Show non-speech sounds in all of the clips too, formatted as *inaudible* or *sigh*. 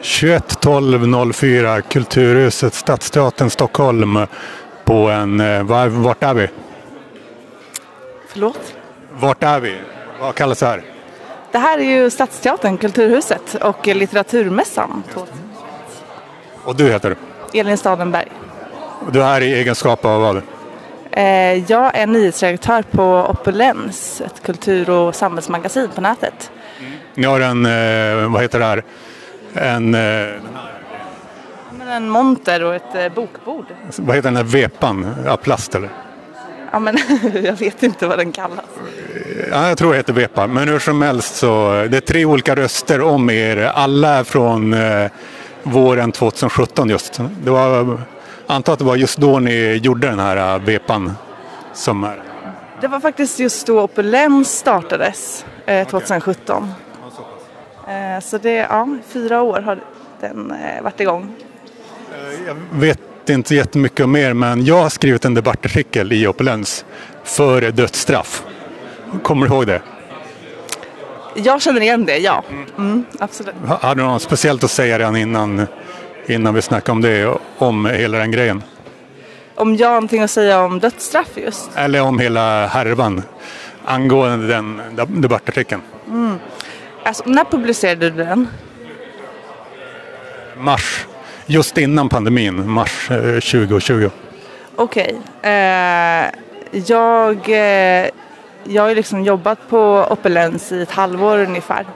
21 12 04 Kulturhuset Stadsteatern Stockholm på en... eh, var- Vart är vi? Förlåt? Vart är vi? Vad kallas det här? Det här är ju Stadsteatern, Kulturhuset och Litteraturmässan. Och du heter? Elin Stadenberg. Och Du är här i egenskap av vad? Eh, Jag är nyhetsredaktör på Opulens, ett kultur och samhällsmagasin på nätet. Ni har en, eh, vad heter det här? En, eh, en monter och ett eh, bokbord. vad heter den här vepan? Ja, plast eller? Ja, men *laughs* jag vet inte vad den kallas. Ja, jag tror det heter vepa. Men hur som helst så, det är tre olika röster om er. Alla från eh, våren 2017 just. Det var, antar att det var just då ni gjorde den här eh, vepan. Som är, Det var faktiskt just då Opulens startades, eh, 2017. Eh, Så det, ja, fyra år har den eh, varit igång. jag vet inte jättemycket om er, men jag har skrivit en debattartikel i Opulens för dödsstraff. Kommer du ihåg det? Jag känner igen det, ja. Mm, absolut. Ha- Hade du något speciellt att säga redan innan, innan vi snackade om det, om hela den grejen? Om jag har någonting att säga om dödsstraff just? Eller om hela härvan angående den debattartikeln? Alltså, när publicerade du den? Mars, just innan pandemin, mars eh, 2020. Okej. Eh, jag, eh, jag har liksom jobbat på Opulens i ett halvår ungefär.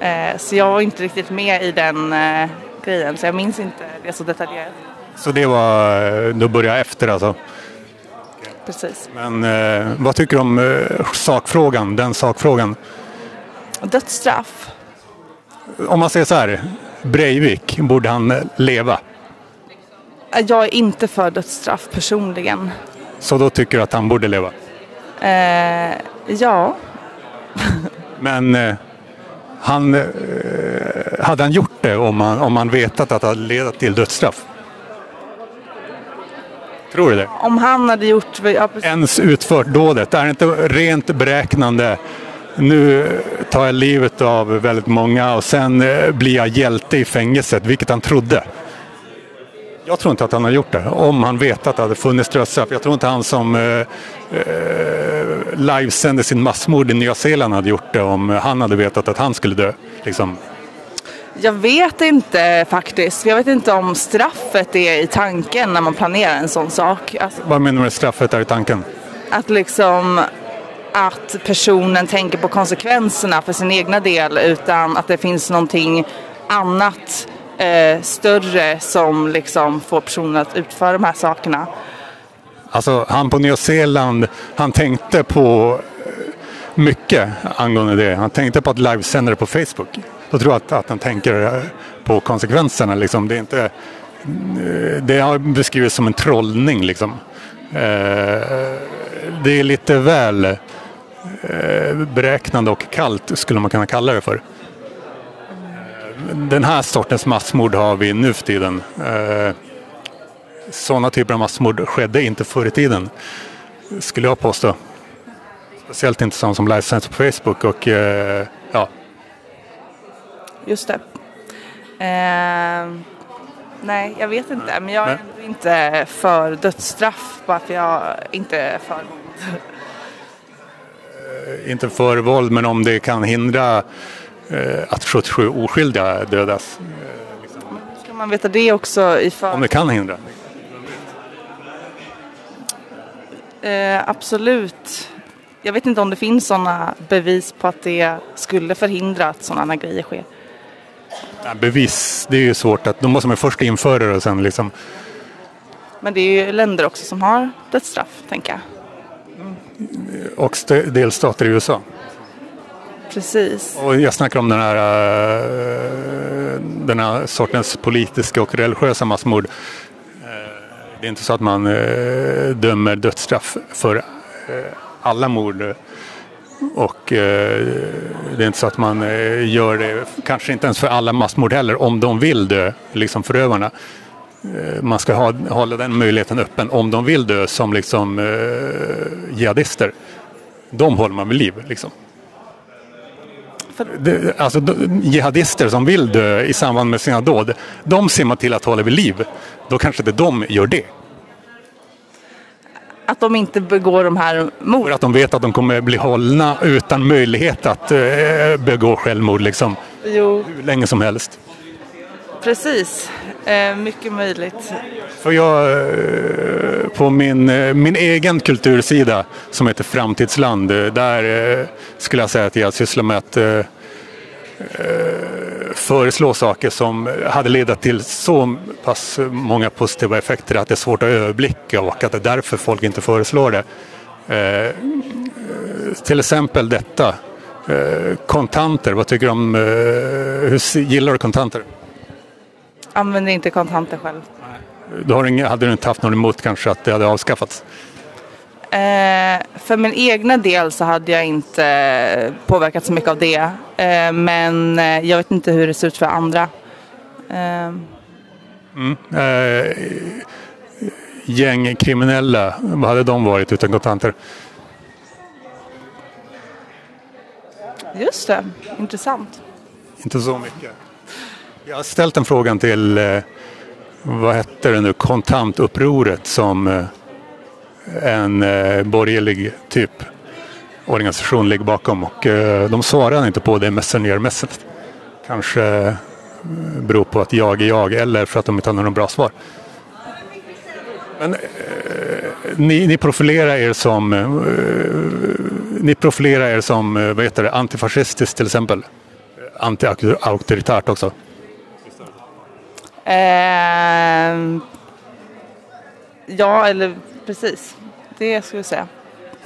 Eh, så jag var inte riktigt med i den eh, grejen, så jag minns inte det så detaljerat. Så det var, eh, då började jag efter alltså. Precis. Men eh, vad tycker du om eh, sakfrågan, den sakfrågan? Dödsstraff. Om man säger så här, Breivik, borde han leva? Eh, Jag är inte för dödsstraff personligen. Så då tycker du att han borde leva? Eh, ja, *laughs* Men eh, han, eh, hade han gjort det om han, om han vetat att det hade ledat till dödsstraff? Tror du det? om han hade gjort... Ja, precis. Ens utfört dådet? Är det inte rent beräknande? Nu tar jag livet av väldigt många och sen eh, blir jag hjälte i fängelset, vilket han trodde. Jag tror inte att han har gjort det, om han vetat att det hade funnits dödsstraff. Jag tror inte han som eh, eh, livesände sin massmord i Nya Zeeland hade gjort det om han hade vetat att han skulle dö. Liksom. Jag vet inte faktiskt. Jag vet inte om straffet är i tanken när man planerar en sån sak. Alltså, Vad menar du med straffet är i tanken? att liksom att personen tänker på konsekvenserna för sin egna del utan att det finns någonting annat eh, större som liksom får personen att utföra de här sakerna. Alltså han på Nya Zeeland, han tänkte på eh, mycket angående det. Han tänkte på att livesända det på Facebook. Då tror jag att, att han tänker eh, på konsekvenserna. Liksom. Det, är inte, eh, det har beskrivits som en trollning. Liksom. Eh, Det är lite väl beräknande och kallt skulle man kunna kalla det för. Eh, Den här sortens massmord har vi nu för tiden. Eh, sådana typer av massmord skedde inte förr i tiden. Skulle jag påstå. Speciellt inte sådana som livesänds på Facebook och eh, ja, Just det. Eh, nej, jag vet inte. Men jag är Nej. inte för dödsstraff bara för jag inte är för. Inte för våld men om det kan hindra eh, att 77 oskyldiga dödas. Ska man veta det också i för... Om det kan hindra. Eh, absolut. Jag vet inte om det finns sådana bevis på att det skulle förhindra att sådana grejer sker. Bevis, det är ju svårt. att Då måste man först införa det och sen liksom. Men det är ju länder också som har dödsstraff, tänker jag. Och st- delstater i USA. Precis. Och jag snackar om den här, eh, den här sortens politiska och religiösa massmord. Eh, Det är inte så att man eh, dömer dödsstraff för alla mord. Och eh, det är inte så att man eh, gör det, kanske inte ens för alla massmord heller, om de vill dö, liksom förövarna. Eh, Man ska ha, hålla den möjligheten öppen om de vill dö som liksom eh, jihadister. De håller man vid liv. Liksom. det, alltså de- jihadister som vill dö i samband med sina dåd, de ser man till att hålla vid liv. Då kanske inte de gör det. Att de inte begår de här För mord. att de vet att de kommer bli hållna utan möjlighet att eh, begå självmord liksom, Jo, hur länge som helst precis. Eh, mycket möjligt. För jag, eh, på min, eh, min egen kultursida som heter Framtidsland, eh, där skulle jag säga att jag sysslar med att föreslå saker som hade ledat till så pass många positiva effekter att det är svårt att överblicka och att det är därför folk inte föreslår det. Till exempel detta. Kontanter, vad tycker du om, hur gillar du kontanter? Använder inte kontanter själv. Du har ingen, hade du inte haft något emot kanske att det hade avskaffats? Eh, för min egna del så hade jag inte påverkat så mycket av det. Eh, men eh, jag vet inte hur det ser ut för andra. Eh, Eh, gängkriminella, vad hade de varit utan kontanter? just det, intressant. Inte så mycket. Jag har ställt den frågan till, eh, vad hette det nu, kontantupproret som eh, en eh, borgerlig typ organisation ligger bakom och de svarar inte på det messengermässigt. Kanske beror på att jag är jag eller för att de inte har några bra svar. Men eh, ni, ni profilerar er som eh, ni profilerar er som vad heter det, antifascistiskt till exempel. Anti-auktoritärt också. Eh, ja, eller precis. Det skulle jag säga.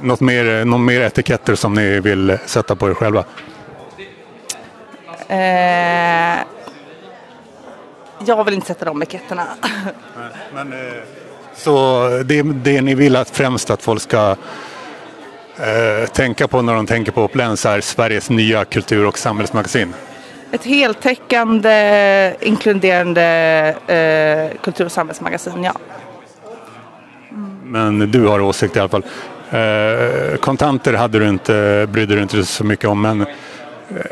Något mer, någon mer etiketter som ni vill sätta på er själva? Eh, jag vill inte sätta de etiketterna. Men, så det, det ni vill att främst att folk ska eh, tänka på när de tänker på Åpläns är Sveriges nya kultur och samhällsmagasin. Ett heltäckande, inkluderande eh, kultur och samhällsmagasin, ja. Men du har åsikt i alla fall. Eh, kontanter hade du inte, brydde du inte så mycket om. Men eh,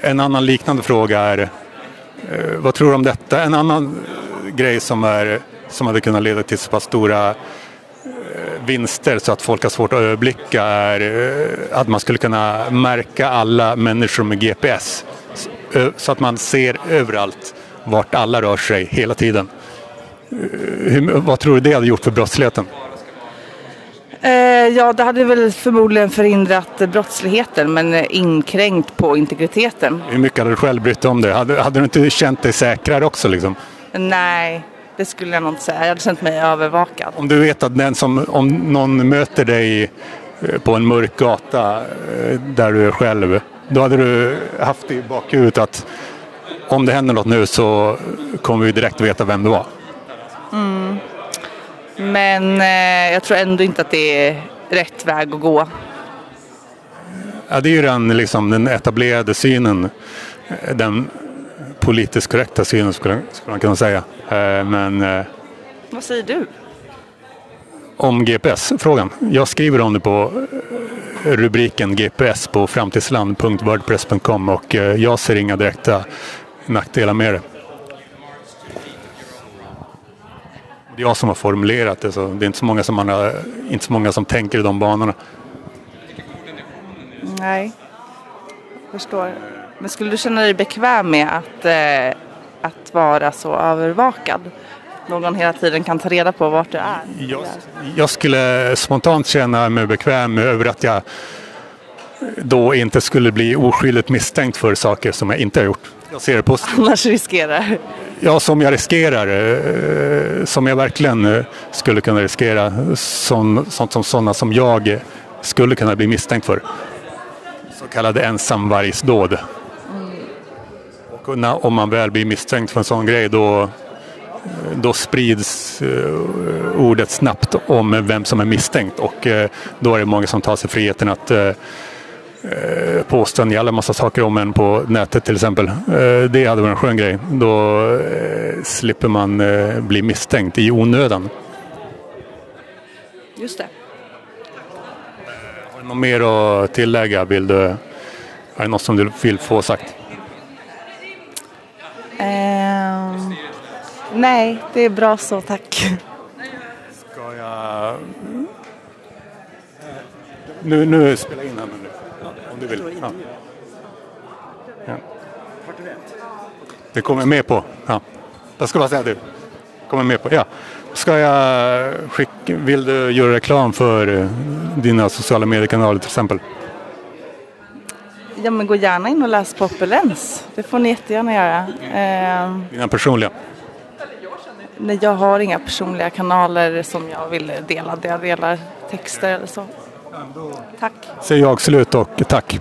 en annan liknande fråga är, eh, vad tror du om detta? En annan grej som, är, som hade kunnat leda till så pass stora eh, vinster så att folk har svårt att överblicka är eh, att man skulle kunna märka alla människor med GPS. Så- ö- Så att man ser överallt vart alla rör sig hela tiden. Eh, Hur, vad tror du det hade gjort för brottsligheten? Eh, ja, det hade väl förmodligen förhindrat eh, brottsligheten men eh, inkränkt på integriteten. Hur mycket hade du själv brytt dig om det? Hade, hade du inte känt dig säkrare också? Liksom? Nej, det skulle jag nog inte säga. Jag hade känt mig övervakad. Om du vet att den som, om någon möter dig eh, på en mörk gata eh, där du är själv, då hade du haft i bakhuvudet att om det händer något nu så kommer vi direkt veta vem det var. Men eh, jag tror ändå inte att det är rätt väg att gå. Ja, det är ju den, liksom, den etablerade synen, den politiskt korrekta synen skulle, skulle man kunna säga. Eh, Men eh, Vad säger du? Om GPS-frågan. Jag skriver om det på eh, rubriken GPS på framtidsland.wordpress.com och eh, jag ser inga direkta nackdelar med det. Det är jag som har formulerat det, så det är inte så många som, man har, inte så många som tänker i de banorna. Nej, jag förstår. Men skulle du känna dig bekväm med att, eh, att vara så övervakad? Någon hela tiden kan ta reda på vart du är? Jag, jag skulle spontant känna mig bekväm över att jag då inte skulle bli oskyldigt misstänkt för saker som jag inte har gjort. Jag ser det positivt. Annars riskerar. Ja, som jag riskerar. eh, Som jag verkligen eh, skulle kunna riskera. Sån, sånt som sådana som jag skulle kunna bli misstänkt för. Så kallade ensamvargsdåd. Och när, om man väl blir misstänkt för en sån grej då, då sprids eh, ordet snabbt om vem som är misstänkt. Och eh, då är det många som tar sig friheten att eh, eh, påstå en jävla massa saker om en på nätet till exempel. Eh, Det hade varit en skön grej. Då eh, slipper man eh, bli misstänkt i onödan. Just det. Har du något mer att tillägga? Vill du Är det något som du vill få sagt? Ehm, nej, det är bra så tack. Ska jag... Nu, nu spelar jag in här nu. Om du vill. Ja. Ja. Det kommer med på. Ja. Jag ska bara säga det. Kommer med på. Ja. Ska jag skicka... Vill du göra reklam för eh, dina sociala mediekanaler till exempel? Ja, men gå gärna in och läs på Opulens. Det får ni jättegärna göra. Ehm, Dina personliga? Nej, jag har inga personliga kanaler som jag vill dela där jag delar texter eller så. Tack. Säger jag slut och tack.